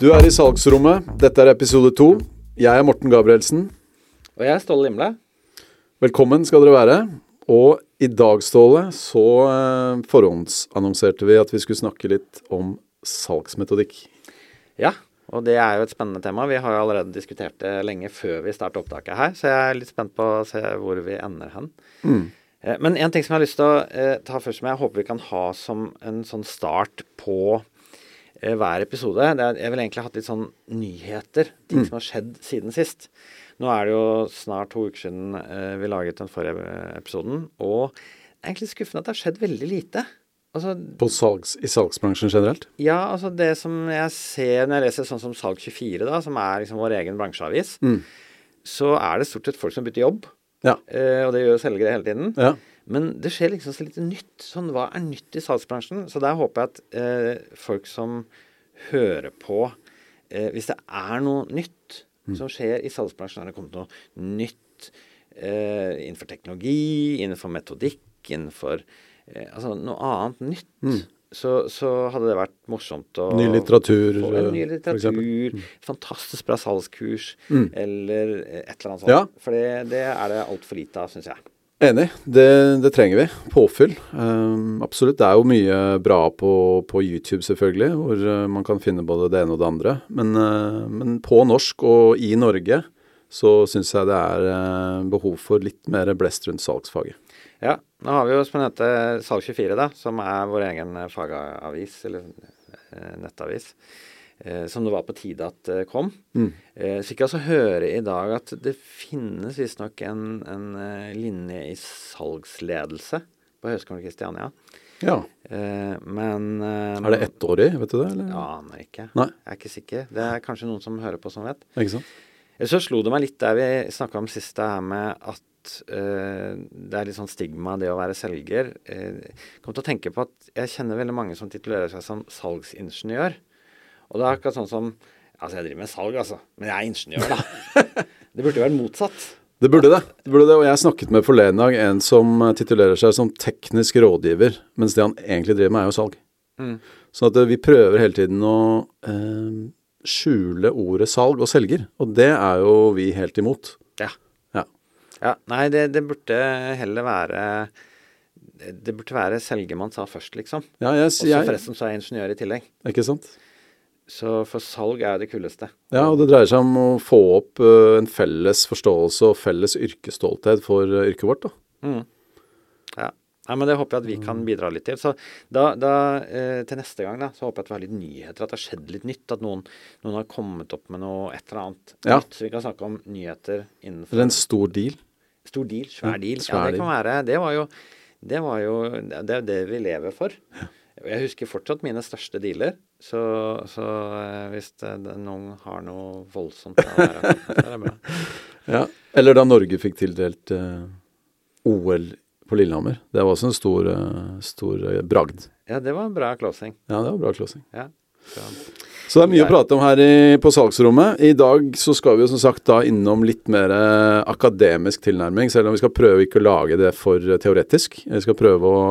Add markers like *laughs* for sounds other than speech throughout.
Du er i salgsrommet. Dette er episode to. Jeg er Morten Gabrielsen. Og jeg er Ståle Limle. Velkommen skal dere være. Og i dag, Ståle, så eh, forhåndsannonserte vi at vi skulle snakke litt om salgsmetodikk. Ja, og det er jo et spennende tema. Vi har jo allerede diskutert det lenge før vi starter opptaket her, så jeg er litt spent på å se hvor vi ender hen. Mm. Eh, Men en ting som jeg har lyst til å eh, ta først, som jeg håper vi kan ha som en sånn start på hver episode, det er jeg vil egentlig hatt litt sånn nyheter. Ting som har skjedd siden sist. Nå er det jo snart to uker siden eh, vi laget den forrige eh, episoden, og det er egentlig skuffende at det har skjedd veldig lite. Altså, På salgs, I salgsbransjen generelt? Ja, altså det som jeg ser når jeg leser sånn som Salg24, da, som er liksom vår egen bransjeavis, Mm. så er det stort sett folk som bytter jobb. Ja. Eh, og det gjør jo selgere hele tiden. ja. Men det skjer liksom så lite nytt. Sånn, hva er nytt i salgsbransjen? Så der håper jeg at eh, folk som hører på eh, Hvis det er noe nytt som skjer i salgsbransjen, har det kommet noe nytt eh, innenfor teknologi, innenfor metodikk, innenfor eh, Altså noe annet nytt. Så, så hadde det vært morsomt å Ny litteratur, få en ny litteratur. for fantastisk bra salgskurs, Mm. eller eh, et eller annet sånt. Ja. For det, det er det altfor lite av, syns jeg. Enig. Det, det trenger vi. Påfyll. Um, absolutt. Det er jo mye bra på, på YouTube, selvfølgelig, hvor uh, man kan finne både det ene og det andre. Men, uh, men på norsk og i Norge så syns jeg det er uh, behov for litt mer blest rundt salgsfaget. Ja, nå har vi jo som heter Salg24, da, som er vår egen fagavis, eller nettavis, som det var på tide at det kom. Mm. Eh, så fikk jeg også høre i dag at det finnes visstnok en, en eh, linje i salgsledelse på Høgskolen Kristiania. Ja. Eh, men eh, Er det ettårig, vet du det? Eller? Ja, aner ikke. Nei. Jeg er ikke sikker. Det er kanskje noen som hører på som vet. Ikke sant? Så slo det meg litt der vi snakka om sist, det her med at eh, det er litt sånn stigma det å være selger. Eh, kom til å tenke på at jeg kjenner veldig mange som titulerer seg som salgsingeniør. Og det er akkurat sånn som Altså, jeg driver med salg, altså. Men jeg er ingeniør, da. *laughs* det burde jo vært motsatt. Det burde det. det burde det. Og jeg snakket med forleden dag en som eh, titulerer seg som teknisk rådgiver, mens det han egentlig driver med, er jo salg. Mm. Sånn at eh, vi prøver hele tiden å eh, skjule ordet salg og selger, og det er jo vi helt imot. Ja. Ja. ja nei, det, det burde heller være Det burde være selger man sa først, liksom. Ja, yes, Og så forresten så er jeg ingeniør i tillegg. ikke sant? Så for salg er det kuleste. Ja, og det dreier seg om å få opp uh, en felles forståelse og felles yrkesstolthet for uh, yrket vårt, da. Mm. Ja. Nei, men Det håper jeg at vi kan bidra litt til. Så da, da eh, Til neste gang da, så håper jeg at vi har litt nyheter, at det har skjedd litt nytt. At noen, noen har kommet opp med noe et eller annet Ja. nytt. Så vi kan snakke om nyheter innenfor Eller en stor deal. Stor deal, svær Ja, deal. svær ja, det kan være. Det var jo det, var jo, det er det vi lever for. Og Jeg husker fortsatt mine største dealer, så, så eh, hvis det, noen har noe voldsomt så er det bra. *laughs* Ja. Eller da Norge fikk tildelt uh, OL på Lillehammer. Det var også en stor, uh, stor uh, bragd. Ja, det var en bra closing. Ja, det var bra closing. Ja. Så, Så det er mye å prate om her i, på salgsrommet. I dag så skal vi jo som sagt da innom litt mer eh, akademisk tilnærming, selv om vi skal prøve ikke å lage det for eh, teoretisk. Vi skal prøve å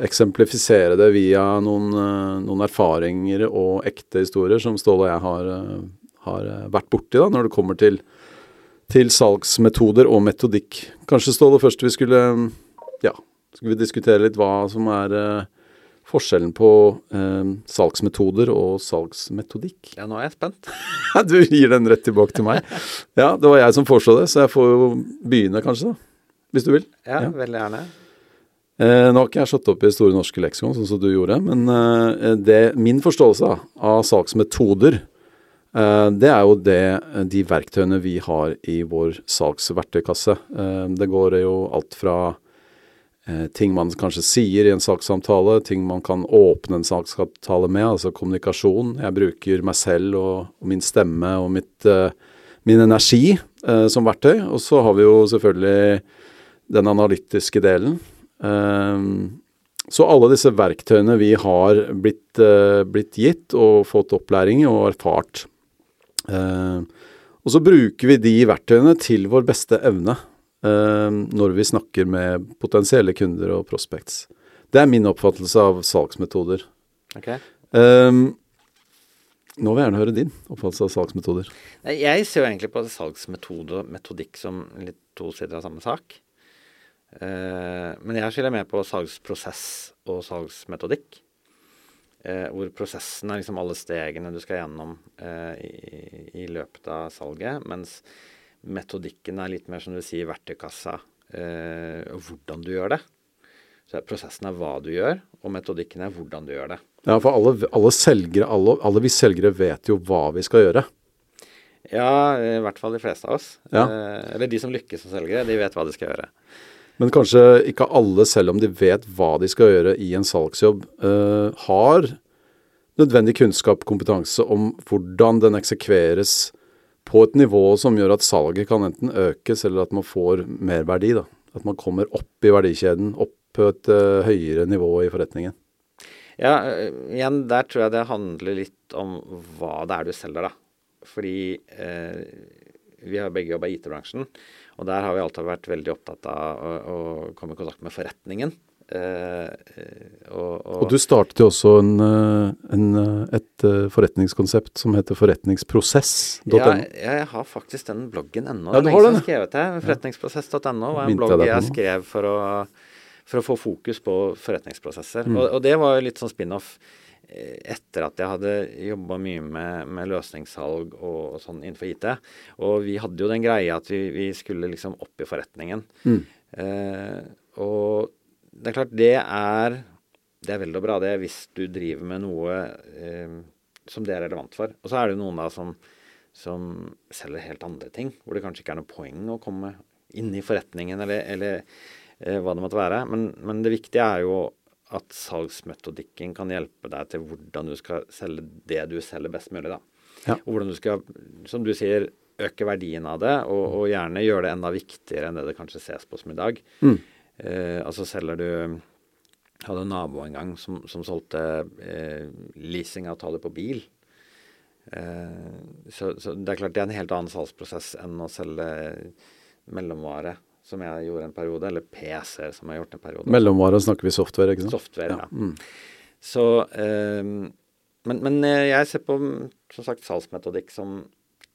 eksemplifisere det via noen, eh, noen erfaringer og ekte historier som Ståle og jeg har, eh, har eh, vært borti da, når det kommer til, til salgsmetoder og metodikk. Kanskje Ståle først vi skulle ja, skulle vi diskutere litt hva som er forskjellen på eh, salgsmetoder og salgsmetodikk. ja, nå er jeg spent. *laughs* Du gir den rett tilbake til meg. Ja, det var jeg som foreslo det, så jeg får jo begynne kanskje, da. Hvis du vil. Ja, Ja. veldig gjerne. Eh, nå har ikke jeg slått opp i Store norske leksikon, sånn som du gjorde, men eh, det, min forståelse av salgsmetoder, eh, det er jo det, de verktøyene vi har i vår salgsverktøykasse. Eh, det går jo alt fra eh, ting man kanskje sier i en salgssamtale, ting man kan åpne en salgssamtale med, altså kommunikasjon. Jeg bruker meg selv og, og min stemme og mitt, eh, min energi som verktøy. Og så har vi jo selvfølgelig den analytiske delen. Ehm, så alle disse verktøyene vi har blitt, eh, blitt gitt og fått opplæring i og erfart. Ehm, og så bruker vi de verktøyene til vår beste evne ehm, når vi snakker med potensielle kunder og prospects. Det er min oppfattelse av salgsmetoder. Okay. Um, Nå vil jeg gjerne høre din oppfattelse av salgsmetoder. Jeg ser jo egentlig på salgsmetode og metodikk som litt to sider av samme sak. Eh, men jeg skiller mer på salgsprosess og salgsmetodikk. Eh, hvor prosessen er liksom alle stegene du skal gjennom eh, i, løpet av salget. Mens metodikken er litt mer som du sier verktøykassa og hvordan du gjør det. Så Prosessen er hva du gjør, og metodikken er hvordan du gjør det. Ja, for alle, alle selgere, alle, alle, vi selgere vet jo hva vi skal gjøre. Ja, i hvert fall de fleste av oss. Ja. Eller de som lykkes som selgere, de vet hva de skal gjøre. Men kanskje ikke alle, selv om de vet hva de skal gjøre i en salgsjobb, uh, har nødvendig kunnskap kompetanse om hvordan den eksekveres på et nivå som gjør at salget kan enten økes, eller at man får mer verdi. Da. At man kommer opp i verdikjeden, opp på et uh, høyere nivå i forretningen. Ja, uh, igjen, der tror jeg det handler litt om hva det er du selger, da. Fordi uh, vi har begge jobba i IT-bransjen, og der har vi alltid vært veldig opptatt av å, å komme i kontakt med forretningen. Uh, og, og, og, du startet jo også en, en, et forretningskonsept som heter forretningsprosess.no. Ja, jeg har faktisk den bloggen ennå. Ja, du har den? Forretningsprosess.no var en blogg jeg skrev for å for å få fokus på forretningsprosesser. Mm. Og, og, det var jo litt sånn spin-off eh, etter at jeg hadde jobba mye med, med, løsningssalg og, og, sånn innenfor IT. Og vi hadde jo den greia at vi, vi skulle liksom opp i forretningen. Mm. Eh, og det er klart, det er det er veldig bra det hvis du driver med noe eh, som det er relevant for. Og så er det noen da som, som selger helt andre ting, hvor det kanskje ikke er noe poeng å komme inn i forretningen, eller, eller Eh, hva det måtte være. Men, men, det viktige er jo at salgsmetodikken kan hjelpe deg til hvordan du skal selge det du selger best mulig. da. Ja. Og hvordan du skal, som du sier, øke verdien av det, og, og, gjerne gjøre det enda viktigere enn det det kanskje ses på som i dag. Mm. Eh, altså selger du hadde en nabo en gang som, som solgte eh, leasingavtaler på bil. Eh, så, så, det er klart det er en helt annen salgsprosess enn å selge mellomvare som jeg gjorde en periode, eller PC-er som jeg har gjort en periode. Mellomvare snakker vi software, ikke sant? Software, ja. ja. Mm. Så eh, men, men, eh, jeg ser på som sagt salgsmetodikk som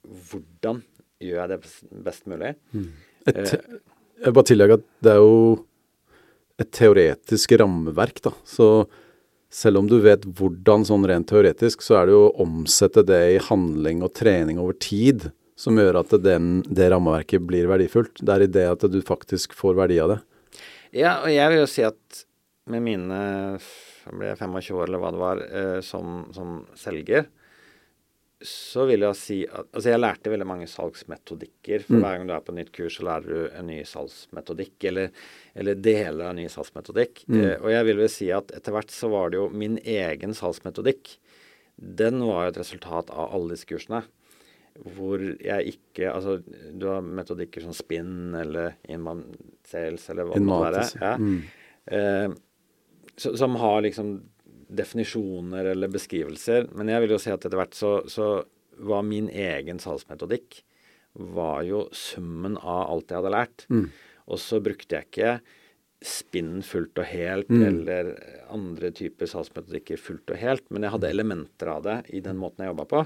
hvordan gjør jeg det best, mulig. Mm. Et, uh, jeg bare tillegger at det er jo et teoretisk rammeverk, da. Så selv om du vet hvordan sånn rent teoretisk, så er det jo å omsette det i handling og trening over tid som gjør at den, det rammeverket blir verdifullt. Det er i det at du faktisk får verdi av det. Ja, og jeg vil jo si at med mine jeg 25 år eller hva det var, eh, som, som, selger, så vil jeg si at Altså, jeg lærte veldig mange salgsmetodikker. For mm. hver gang du er på nytt kurs, så lærer du en ny salgsmetodikk, eller, eller deler av en ny salgsmetodikk. Mm. Eh, og jeg vil vel si at etter hvert så var det jo min egen salgsmetodikk. Den var jo et resultat av alle disse kursene hvor jeg ikke Altså, du har metodikker som spinn eller inman sales eller hva det måtte være. Ja. Mm. Eh, så, som har liksom definisjoner eller beskrivelser. Men jeg vil jo si at etter hvert så, så var min egen salgsmetodikk var jo summen av alt jeg hadde lært. Mm. Og så brukte jeg ikke spinn fullt og helt mm. eller andre typer salgsmetodikker fullt og helt, men jeg hadde elementer av det i den måten jeg jobba på.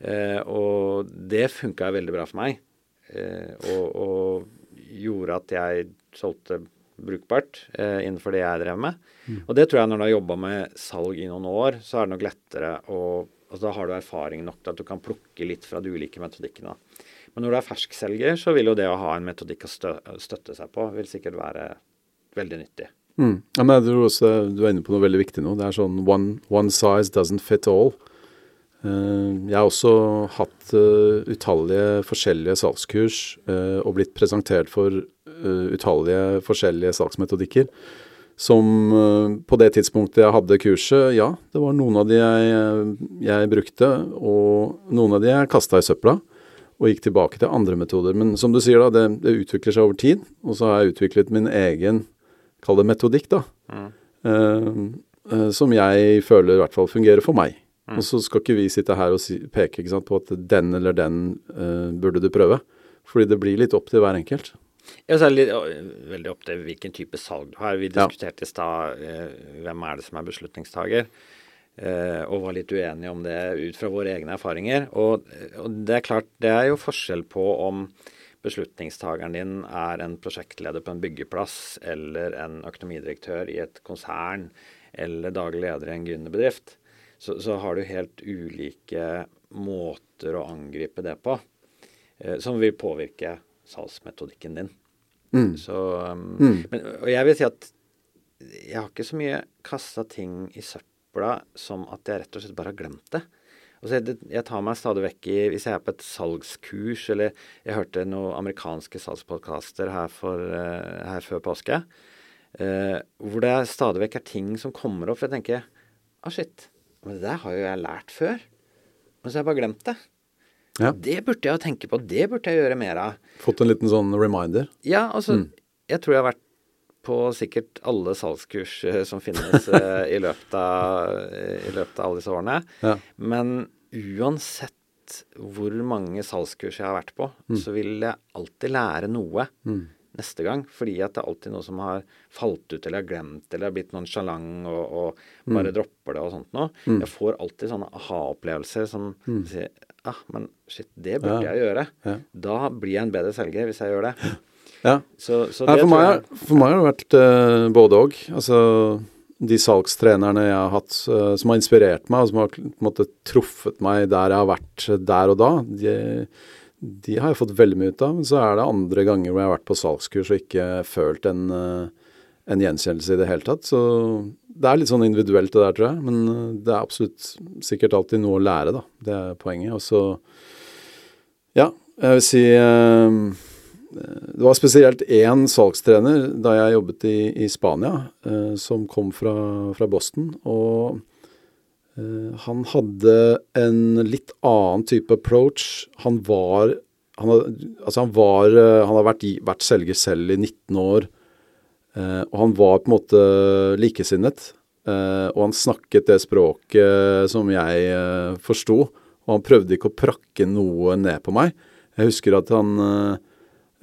Eh, og det funka veldig bra for meg. Eh, og, og, gjorde at jeg solgte brukbart eh, innenfor det jeg drev med. Mm. Og det tror jeg når du har jobba med salg i noen år, så er det nok lettere å altså Da har du erfaring nok til at du kan plukke litt fra de ulike metodikkene. Men når du er ferskselger, så vil jo det å ha en metodikk å stø støtte seg på, vil sikkert være veldig nyttig. Mm. Ja, men jeg tror også Du er inne på noe veldig viktig nå. Det er sånn one, one size doesn't fit all. Eh, jeg har også hatt uh, utallige forskjellige salgskurs uh, og blitt presentert for utallige forskjellige salgsmetodikker. Som på det tidspunktet jeg hadde kurset, ja, det var noen av de jeg, jeg brukte, og noen av de jeg kasta i søpla og gikk tilbake til andre metoder. Men som du sier, da, det, det utvikler seg over tid. Og så har jeg utviklet min egen, kall det metodikk, da. Mm. som jeg føler i hvert fall fungerer for meg. Mm. Og så skal ikke vi sitte her og si, peke sant, på at den eller den uh, burde du prøve. Fordi det blir litt opp til hver enkelt. Ja, så er det litt, veldig opp til hvilken type salg du har. Vi diskuterte i stad uh, hvem er det som er beslutningstaker. uh, og var litt uenige om det ut fra våre egne erfaringer. Og, og, det er klart, det er jo forskjell på om beslutningstageren din er en prosjektleder på en byggeplass eller en økonomidirektør i et konsern eller daglig leder i en gründerbedrift. Så, så har du helt ulike måter å angripe det på eh, som vil påvirke salgsmetodikken din. Mm. Så, um, mm. Men, og jeg vil si at jeg har ikke så mye kasta ting i søpla som at jeg rett og slett bare har glemt det. Altså jeg, jeg, tar meg stadig vekk i Hvis jeg er på et salgskurs, eller jeg hørte noen amerikanske salgspodkaster her, uh, her før påske, uh, hvor det stadig vekk er ting som kommer opp. For jeg tenker ah, shit, men det der har jo jeg lært før. Men så har jeg bare glemt det. Ja. Det burde jeg jo tenke på. Det burde jeg gjøre mer av. Fått en liten sånn reminder? Ja, altså mm. Jeg tror jeg har vært på sikkert alle salgskurs eh, som finnes eh, *laughs* i, løpet av, i, løpet av, alle disse årene. Ja. Men uansett hvor mange salgskurs jeg har vært på, mm. så vil jeg alltid lære noe mm. Neste gang. Fordi at det er alltid noe som har falt ut eller har glemt eller har blitt nonsjalant og, og mm. bare mm. dropper det og sånt noe. Mm. Jeg får alltid sånne aha-opplevelser som mm. sier ah, men shit, det burde ja. jeg gjøre. Ja. Da blir jeg en bedre selger hvis jeg gjør det. Ja. Så, så Nei, for, meg, for, meg, har det vært uh, både òg. Altså de salgstrenerne jeg har hatt uh, som har inspirert meg, og som har på en måte truffet meg der jeg har vært der og da, de, de har jeg fått veldig mye ut av. Men så er det andre ganger hvor jeg har vært på salgskurs og ikke følt en, uh, en gjenkjennelse i det hele tatt. Så det er litt sånn individuelt det der, tror jeg. Men det er absolutt sikkert alltid noe å lære, da. Det er poenget. Og så, ja, jeg vil si det var spesielt én salgstrener da jeg jobbet i, i Spania, eh, som kom fra, fra Boston. Og eh, han hadde en litt annen type approach. Han var Han, altså han var eh, Han har vært, vært, selger selv i 19 år. Eh, og han var på en måte likesinnet. Eh, og han snakket det språket som jeg eh, forsto. Og han prøvde ikke å prakke noe ned på meg. Jeg husker at han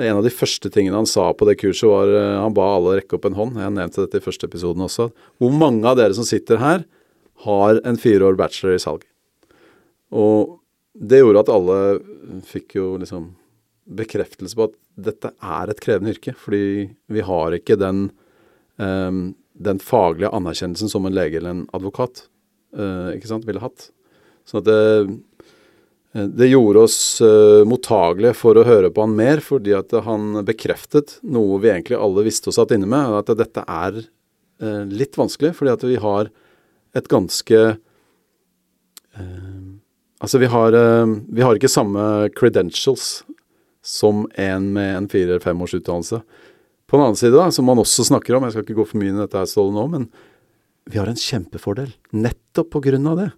en av de første tingene han sa på det kurset, var uh, han ba alle rekke opp en hånd. Jeg nevnte dette i første episoden også. Hvor mange av dere som sitter her, har en fire år bachelor i salg? Og det gjorde at alle fikk jo liksom bekreftelse på at dette er et krevende yrke. Fordi vi har ikke den, um, den faglige anerkjennelsen som en lege eller en advokat uh, ikke sant, ville hatt. Så at det Eh, det gjorde oss uh, mottagelige for å høre på han mer, fordi at han bekreftet noe vi egentlig alle visste og satt inne med, at dette er uh, litt vanskelig, fordi at vi har et ganske uh, Altså, vi har, vi har ikke samme credentials som en med en fire-fem års utdannelse. På den annen side, da, som man også snakker om, jeg skal ikke gå for mye inn i dette her, Ståle, nå, men vi har en kjempefordel nettopp på grunn av det.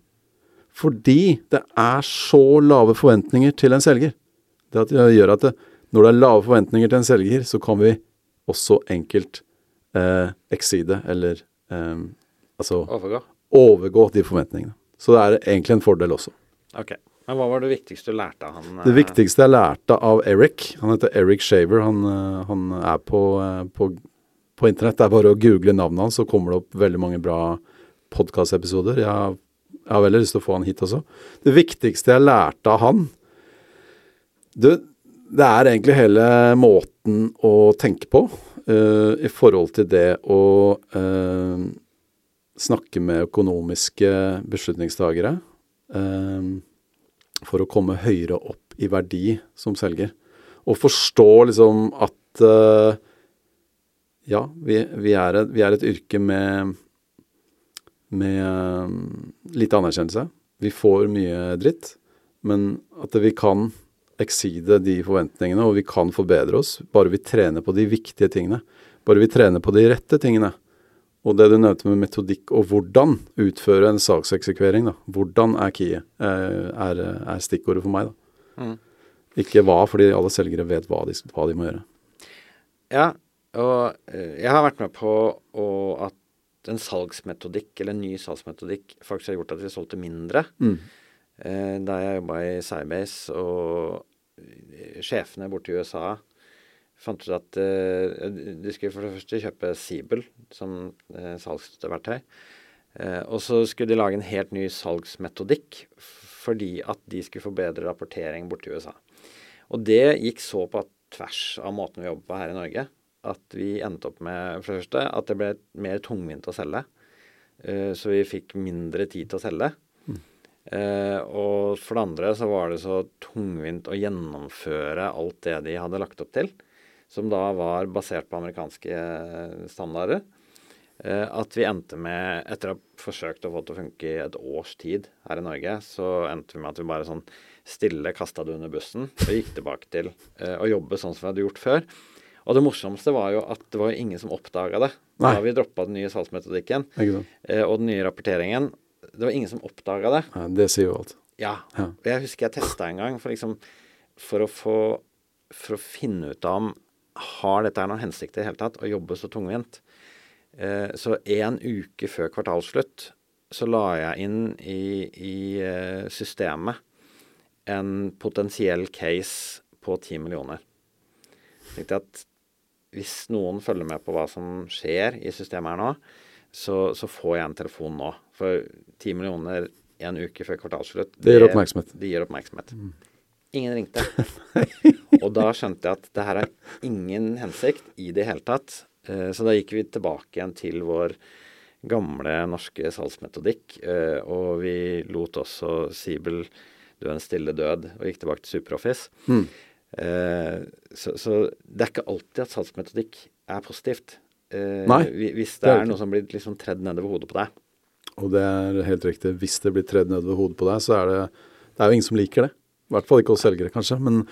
Fordi det er så lave forventninger til en selger. Det, det gjør at det, når det er lave forventninger til en selger, så kan vi også enkelt eh, exceede, eller eh, altså overgå. Overgå de forventningene. Så det er egentlig en fordel også. Ok. Men hva var det viktigste du lærte av han? Det eh? viktigste jeg lærte av Eric, han heter Eric Shaver, han, eh, han er på, eh, på, på, internett. Det er bare å google navnet hans, så kommer det opp veldig mange bra podkastepisoder. Jeg jeg har veldig lyst til å få han hit også. Det viktigste jeg lærte av han det, det er egentlig hele måten å tenke på uh, i forhold til det å uh, snakke med økonomiske beslutningstagere eh, for å komme høyere opp i verdi som selger. Og forstå liksom at ja, vi, vi, er et, vi er et yrke med med eh, lite anerkjennelse. Vi får mye dritt, men at vi kan ekside de forventningene, og vi kan forbedre oss, bare vi trener på de viktige tingene. Bare vi trener på de rette tingene. Og det du nevnte med metodikk og hvordan utføre en sakseksekvering, da. Hvordan er keyet, eh, er, er, stikkordet for meg, da. Mm. Ikke hva, fordi alle selgere vet hva de, hva de må gjøre. Ja, og eh, jeg har vært med på at en salgsmetodikk, eller en ny salgsmetodikk, faktisk har gjort at vi solgte mindre. Mm. Eh, da jeg jobba i Cybase, og sjefene borte i USA fant ut at eh, de skulle for det første kjøpe Siebel som eh, salgsverktøy. Eh, og så skulle de lage en helt ny salgsmetodikk fordi at de skulle få bedre rapportering borti USA. Og det gikk så på tvers av måten vi jobber på her i Norge, at vi endte opp med for det første at det ble mer tungvint å selge. Så vi fikk mindre tid til å selge. Eh, og for det andre så var det så tungvint å gjennomføre alt det de hadde lagt opp til, som da var basert på amerikanske standarder. Eh, at vi endte med, etter å ha forsøkt å få det til å funke i et års tid her i Norge, så endte vi med at vi bare sånn stille kasta det under bussen og gikk tilbake til uh, å jobbe sånn som vi hadde gjort før. Og det morsomste var jo at det var ingen som oppdaga det. Nei. Da vi droppa den nye salgsmetodikken og den nye rapporteringen. Det var ingen som oppdaga det. Ja, det sier jo alt. Ja. ja. Jeg husker jeg testa en gang for, liksom, for, å få, for å finne ut av om har dette her noen hensikt i det hele tatt, å jobbe så tungvint. Eh, så en uke før kvartalsslutt så la jeg inn i, i eh, systemet en potensiell case på 10 millioner. Jeg tenkte at hvis noen følger med på hva som skjer i systemet her nå, så, så får jeg en telefon nå. For 10 millioner en uke før kvartalsslutt Det gir oppmerksomhet. Det gir oppmerksomhet. Mm. Ingen ringte. *laughs* og da skjønte jeg at det her har ingen hensikt i det hele tatt. Eh, så da gikk vi tilbake igjen til vår gamle norske salgsmetodikk. Eh, og vi lot også Sibel dø en stille død, og gikk tilbake til SuperOffice. Mm. Så, så, det er ikke alltid at salgsmetodikk er positivt. Nei, hvis det, det er, er noe som blir liksom tredd nedover hodet på deg. Og det er helt riktig. Hvis det blir tredd nedover hodet på deg, så er det Det er jo ingen som liker det. I hvert fall ikke oss selgere, kanskje. Men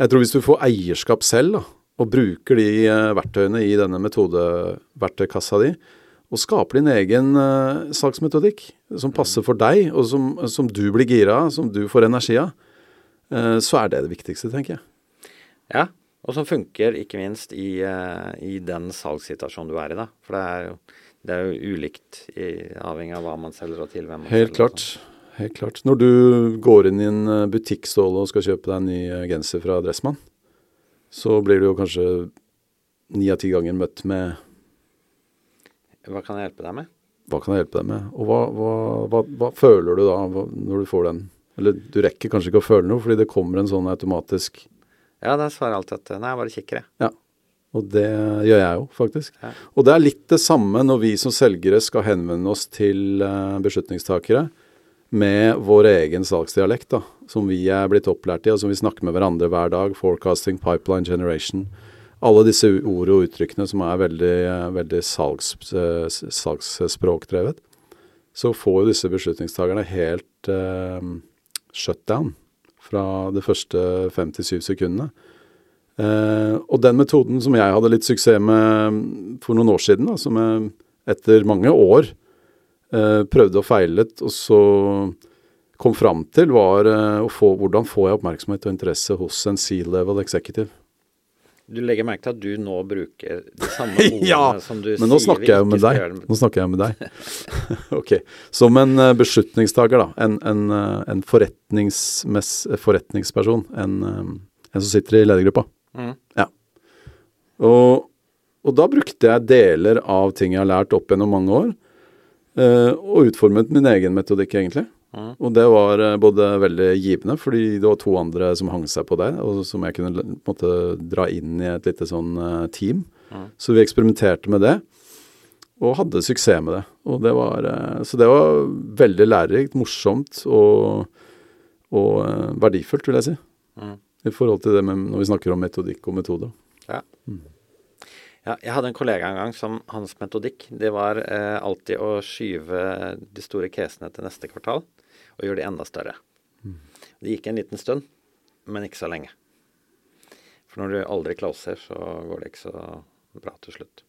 jeg tror hvis du får eierskap selv, da, og bruker de uh, verktøyene i denne metodeverktøykassa di, og skaper din egen uh, salgsmetodikk som passer for deg, og som, som, du blir gira av, som du får energi av, uh, så er det det viktigste, tenker jeg. Ja, og som funker ikke minst i, i den salgssituasjonen du er i, da. For det er jo, det er jo ulikt i, avhengig av hva man selger og til hvem man Helt selger. Klart. Helt klart. Når du går inn i en butikk Ståle, og skal kjøpe deg en ny genser fra Dressmann, så blir du jo kanskje ni av ti ganger møtt med Hva kan jeg hjelpe deg med? Hva kan jeg hjelpe deg med? Og hva, hva, hva, hva føler du da når du får den? Eller du rekker kanskje ikke å føle noe, fordi det kommer en sånn automatisk Ja, da svarer jeg alltid at nei, jeg bare kikker, jeg. Ja. Og det gjør jeg jo, faktisk. Ja. Og det er litt det samme når vi som selgere skal henvende oss til uh, beslutningstakere med vår egen salgsdialekt, da, som vi er blitt opplært i, og som vi snakker med hverandre hver dag. Forecasting, pipeline generation. Alle disse ord og uttrykkene som er veldig, veldig salgs, salgsspråkdrevet. Så får jo disse beslutningstakerne helt eh, shutdown fra de første fem til syv sekundene. Eh, og den metoden som jeg hadde litt suksess med for noen år siden, da, som jeg etter mange år Eh, prøvde og feilet, og så kom fram til, var eh, å få hvordan får jeg oppmerksomhet og interesse hos en C-level executive. Du legger merke til at du nå bruker de samme *laughs* ordene ja, som du sier men nå snakker jeg jo med deg. Nå snakker jeg med deg. *laughs* ok. Som en uh, beslutningstaker, da. En, en, en forretningsperson. En, en, som sitter i ledergruppa. Mm. Ja. Og, og, da brukte jeg deler av ting jeg har lært opp gjennom mange år, og utformet min egen metodikk, egentlig. Mm. Og det var uh, både veldig givende, fordi det var to andre som hang seg på det, og som jeg kunne måtte dra inn i et lite sånn uh, team. Mm. Så vi eksperimenterte med det, og hadde suksess med det. Og det var, så det var veldig lærerikt, morsomt og, og verdifullt, vil jeg si. Mm. I forhold til det med når vi snakker om metodikk og metode. Ja. Ja, jeg hadde en kollega en gang som hans metodikk det var eh, alltid å skyve de store casene til neste kvartal og gjøre de enda større. Mm. Det gikk en liten stund, men ikke så lenge. For når du aldri closer, så går det ikke så bra til slutt.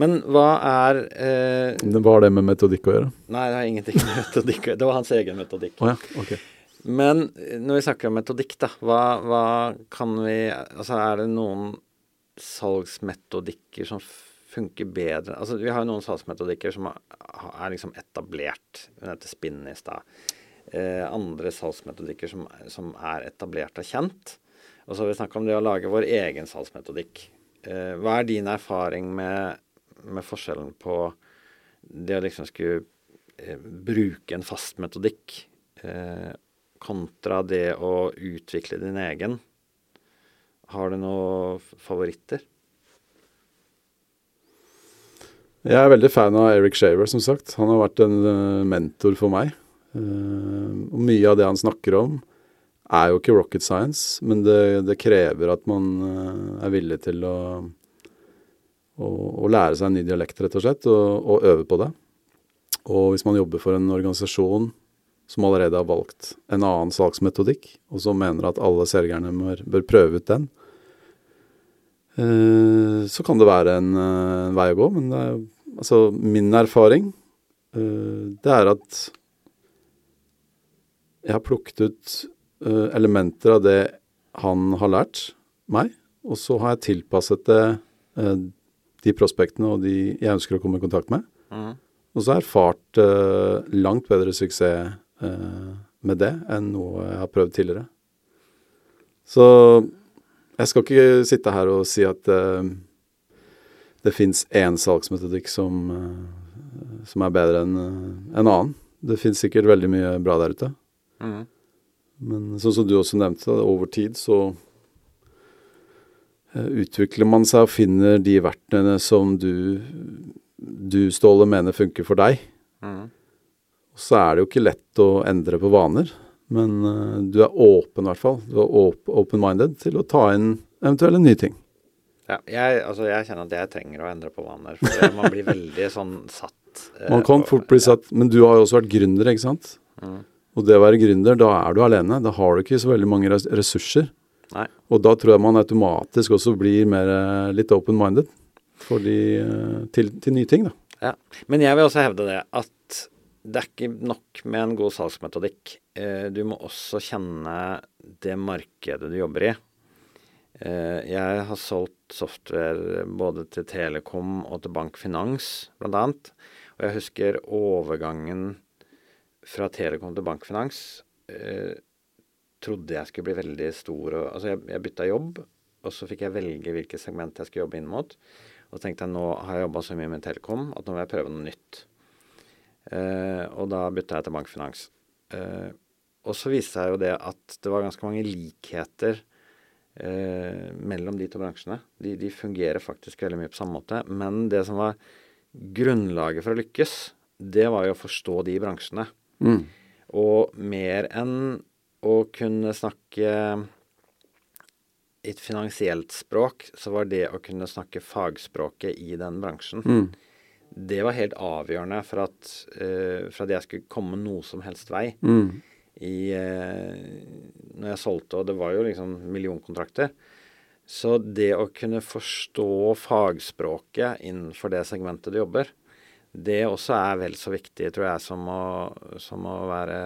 Men hva er eh, Hva har det med metodikk å gjøre? Nei, det har ingenting med *laughs* metodikk å gjøre. Det var hans egen metodikk. Oh, ja. okay. Men når vi snakker om metodikk, da, hva, hva kan vi Altså er det noen salgsmetodikker som funker bedre Altså, Vi har jo noen salgsmetodikker som er liksom etablert. Hun heter Spinn i stad. Eh, andre salgsmetodikker som, som, er etablert og kjent. Og så har vi snakka om det å lage vår egen salgsmetodikk. Eh, hva er din erfaring med, med, forskjellen på det å liksom skulle eh, bruke en fast metodikk eh, kontra det å utvikle din egen. Har du noen favoritter? Jeg er veldig fan av Eric Shaver, som sagt. Han har vært en uh, mentor for meg. Uh, og mye av det han snakker om, er jo ikke rocket science, men det, det krever at man uh, er villig til å, å, å, lære seg en ny dialekt, rett og slett, og, og, øve på det. Og hvis man jobber for en organisasjon som allerede har valgt en annen salgsmetodikk, og som mener at alle selgerne bør, prøve ut den, så kan det være en, en vei å gå. Men er Altså, min erfaring, uh, det er at jeg har plukket ut elementer av det han har lært meg, og så har jeg tilpasset det de prospektene og de jeg ønsker å komme i kontakt med. Mm. Og så har jeg erfart langt bedre suksess med det enn noe jeg har prøvd tidligere. Så jeg skal ikke sitte her og si at det fins én salgsmetodikk som, eh, som, er bedre enn eh, en annen. Det fins sikkert veldig mye bra der ute. Mm. Men sånn som du også nevnte, over tid så eh, utvikler man seg og finner de verktøyene som du, du Ståle, mener funker for deg. Mm. Så er det jo ikke lett å endre på vaner, men uh, du er åpen i hvert fall. Du er open-minded til å ta inn eventuelle nye ting. Ja, jeg, altså jeg, kjenner at jeg trenger å endre på vaner. For man blir veldig sånn satt. Uh, man kan fort bli satt, men du har jo også vært gründer, ikke sant? Mm. Og det å være gründer, da er du alene. Da har du ikke så veldig mange ressurser. Nei. Og da tror jeg man automatisk også blir mer eh, litt open-minded til, til, nye ting, da. Ja. Men jeg vil også hevde det at det er ikke nok med en god salgsmetodikk. Eh, du må også kjenne det markedet du jobber i. Eh, jeg har solgt software både til Telekom og til Bank Finans, annet. Og jeg husker overgangen fra Telekom til Bank Finans. Eh, trodde jeg skulle bli veldig stor. Altså jeg bytta jobb, og så fikk jeg velge hvilket segment jeg skulle jobbe inn mot. Og så tenkte jeg nå har jeg jobba så mye med Telekom at nå vil jeg prøve noe nytt. Eh, og da bytta jeg til bankfinans. Eh, og så viste seg jo det at det var ganske mange likheter eh, mellom de to bransjene. De, de, fungerer faktisk veldig mye på samme måte. Men det som var grunnlaget for å lykkes, det var jo å forstå de bransjene. Mm. Og mer enn å kunne snakke et finansielt språk, så var det å kunne snakke fagspråket i den bransjen. Mm. Det var helt avgjørende for at, uh, for at jeg skulle komme noe som helst vei. Mm i uh, Når jeg solgte, og det var jo liksom millionkontrakter. Så det å kunne forstå fagspråket innenfor det segmentet du jobber, det også er vel så viktig, tror jeg, som å, som å være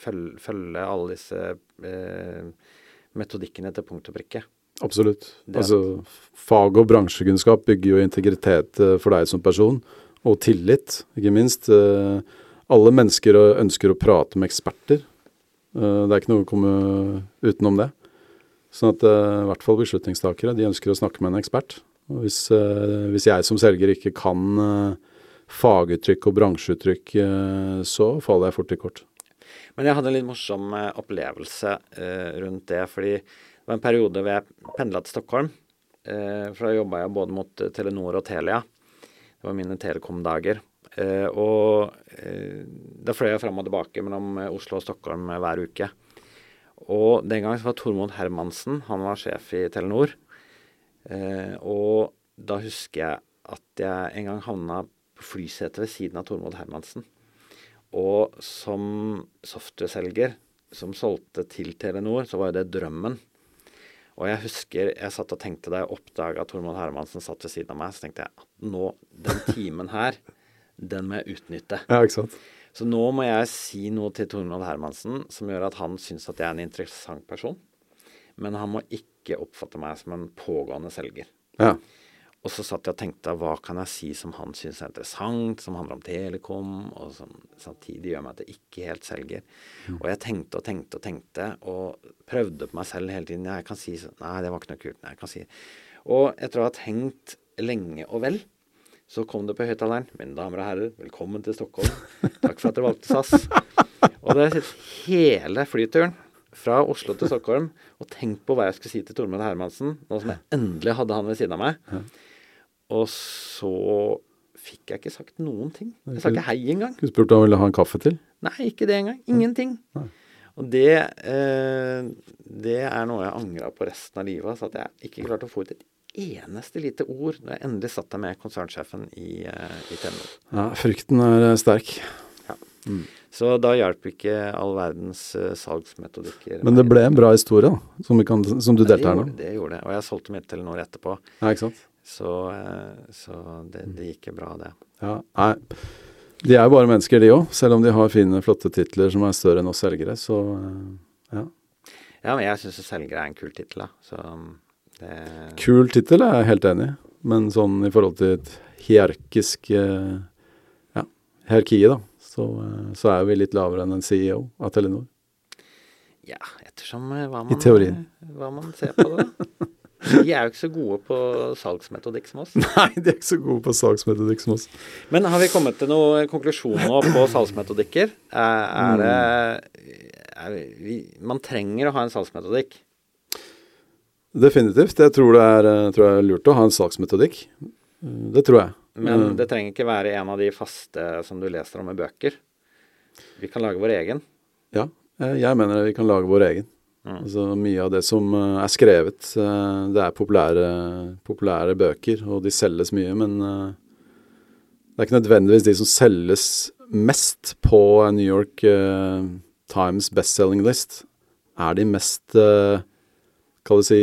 følge, følge alle disse eh, metodikkene til punkt og prikke. Absolutt. Altså, fag- og bransjekunnskap bygger jo integritet eh, for deg som person, og tillit, ikke minst. Eh, alle mennesker ønsker å prate med eksperter. Eh, det er ikke noe å komme utenom det. Sånn at eh, i hvert fall beslutningstakere de ønsker å snakke med en ekspert. Og hvis, eh, hvis jeg som selger ikke kan faguttrykk og bransjeuttrykk, så faller jeg fort i kort. Men jeg hadde en litt morsom opplevelse rundt det. fordi det var en periode hvor jeg pendla til Stockholm. for da jobba jeg både mot Telenor og Telia. Det var mine Telekom-dager. Uh, og da fløy jeg fram og tilbake mellom eh, Oslo og Stockholm hver uke. Og den gangen var Tormod Hermansen han var sjef i Telenor. Og da husker jeg at jeg en gang havna på flysetet ved siden av Tormod Hermansen. Og som software-selger som solgte til Telenor, så var jo det drømmen. Og jeg husker jeg satt og tenkte da jeg oppdaga Tormod Hermansen satt ved siden av meg, så tenkte jeg at nå, den timen her den må jeg utnytte. Ja, ikke sant. Så nå må jeg si noe til Tormod Hermansen som gjør at han syns at jeg er en interessant person. Men han må ikke oppfatte meg som en pågående selger. Ja. Og så satt jeg og tenkte hva kan jeg si som han syns er interessant, som handler om Telekom, og som samtidig gjør meg at jeg ikke helt selger. Mm. Og jeg tenkte og tenkte og tenkte, og prøvde på meg selv hele tiden. Jeg kan si sånn Nei, det var ikke noe kult. Nei, jeg kan si Og etter å ha tenkt lenge og vel, Så kom det på høyttaleren. Mine damer og herrer, velkommen til Stockholm. Takk for at dere valgte SAS. Og da har jeg sett hele flyturen fra Oslo til Stockholm og tenkt på hva jeg skulle si til Tormod Hermansen, nå som jeg endelig hadde han ved siden av meg. Og så fikk jeg ikke sagt noen ting. Jeg sa ikke hei engang. Skulle spurt om han ville ha en kaffe til. Nei, ikke det engang. Ingenting. Nei. Og det, eh, det er noe jeg angra på resten av livet. Altså at jeg ikke klarte å få ut et eneste lite ord når jeg endelig satt der med konsernsjefen i, eh, i Telenor. Ja, frykten er sterk. Ja. Mm. Så da hjalp ikke all verdens eh, salgsmetodikker. Men det ble en bra historie, da, som, vi kan, som du Ja, delte her nå. Det gjorde det. Og jeg solgte mitt Telenor etterpå. Ja, ikke sant? Så, eh, så det, det gikk bra, det. Ja, nei. De er jo bare mennesker, de òg. Selv om de har fine, flotte titler som er større enn oss selgere. Så eh, ja. Ja, men jeg syns selgere er en kul tittel, da. Så det Kul tittel er jeg helt enig i. Men sånn i forhold til et hierarkisk eh, ja, hierarki, da, så, så er vi litt lavere enn en CEO av Telenor. Ja, ettersom hva I man, hva man ser på det. *laughs* De er jo ikke så gode på salgsmetodikk som oss. *laughs* Nei, de er ikke så gode på salgsmetodikk som oss. Men har vi kommet til noen konklusjon nå på salgsmetodikker? Er, det er vi, Man trenger å ha en salgsmetodikk. Definitivt. Jeg tror det er, eh, tror jeg er lurt å ha en salgsmetodikk. Eh, Det tror jeg. Men Eh, det trenger ikke være en av de faste som du leser om i bøker. Vi kan lage vår egen. Ja, eh, jeg mener vi kan lage vår egen. Altså Mye av det som eh, er skrevet, eh, det er populære, populære bøker, og de selges mye, men eh, det er ikke nødvendigvis de som selges mest på New York Times bestselling list, er de mest Kall det si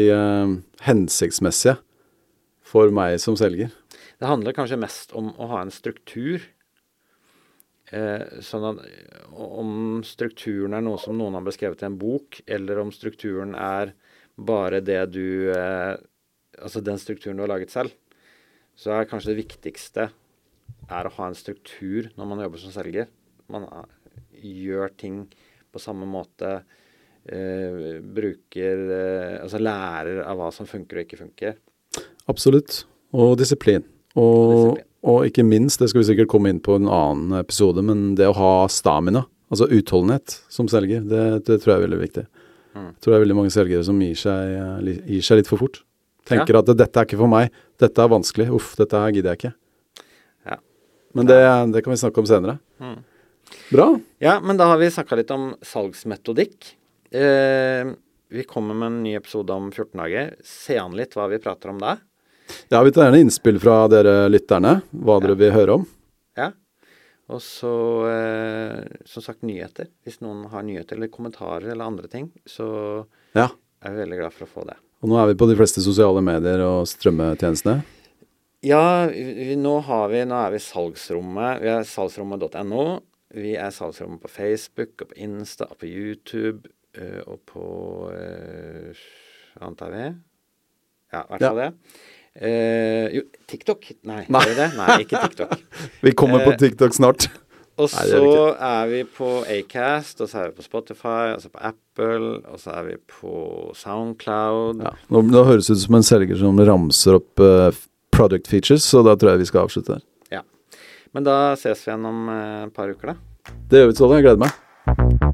hensiktsmessige for meg som selger. Det handler kanskje mest om å ha en struktur. Eh, sånn at om strukturen er noe som noen har beskrevet i en bok, eller om strukturen er bare det du eh, Altså den strukturen du har laget selv, så er kanskje det viktigste er å ha en struktur når man jobber som selger. Man eh, gjør ting på samme måte. Eh, bruker eh, Altså lærer av hva som funker og ikke funker. Absolutt. Og disiplin. Og, Og disiplin. Og ikke minst, det skal vi sikkert komme inn på en annen episode, men det å ha stamina, altså utholdenhet som selger, det, det tror jeg er veldig viktig. Mm. Jeg tror det er veldig mange selgere som gir seg, eh, gir seg litt for fort. Tenker at dette er ikke for meg, dette er vanskelig, uff, dette her gidder jeg ikke. Ja. Men det, det kan vi snakke om senere. Mm. Bra. Ja, men da har vi snakka litt om salgsmetodikk. Eh, vi kommer med en ny episode om 14 dager. Se an litt hva vi prater om da. Ja, vi tar gjerne innspill fra dere lytterne, hva dere vil høre om. Ja. Og så, eh, som sagt, nyheter. Hvis noen har nyheter eller kommentarer eller andre ting, så Ja. er vi veldig glad for å få det. Og nå er vi på de fleste sosiale medier og strømmetjenestene. Ja, vi, nå har vi Nå er vi salgsrommet. Vi er salgsrommet.no. Vi er salgsrommet på Facebook og på Insta og på YouTube eh, og på eh, Antar vi? Ja, i hvert Ja. det. Eh, jo, TikTok? Nei, Nei. det det? Nei, ikke TikTok. *laughs* Vi kommer på Eh, TikTok snart. Og Nei, så er er vi på Acast, og så er vi på Spotify, og så på Apple, og så er vi på Soundcloud. Ja, nå, nå høres det ut som en selger som ramser opp uh, product features, så da tror jeg vi skal avslutte der. Ja. Men da ses vi igjen om et par uker, da. Det gjør vi, Ståle. Jeg gleder meg.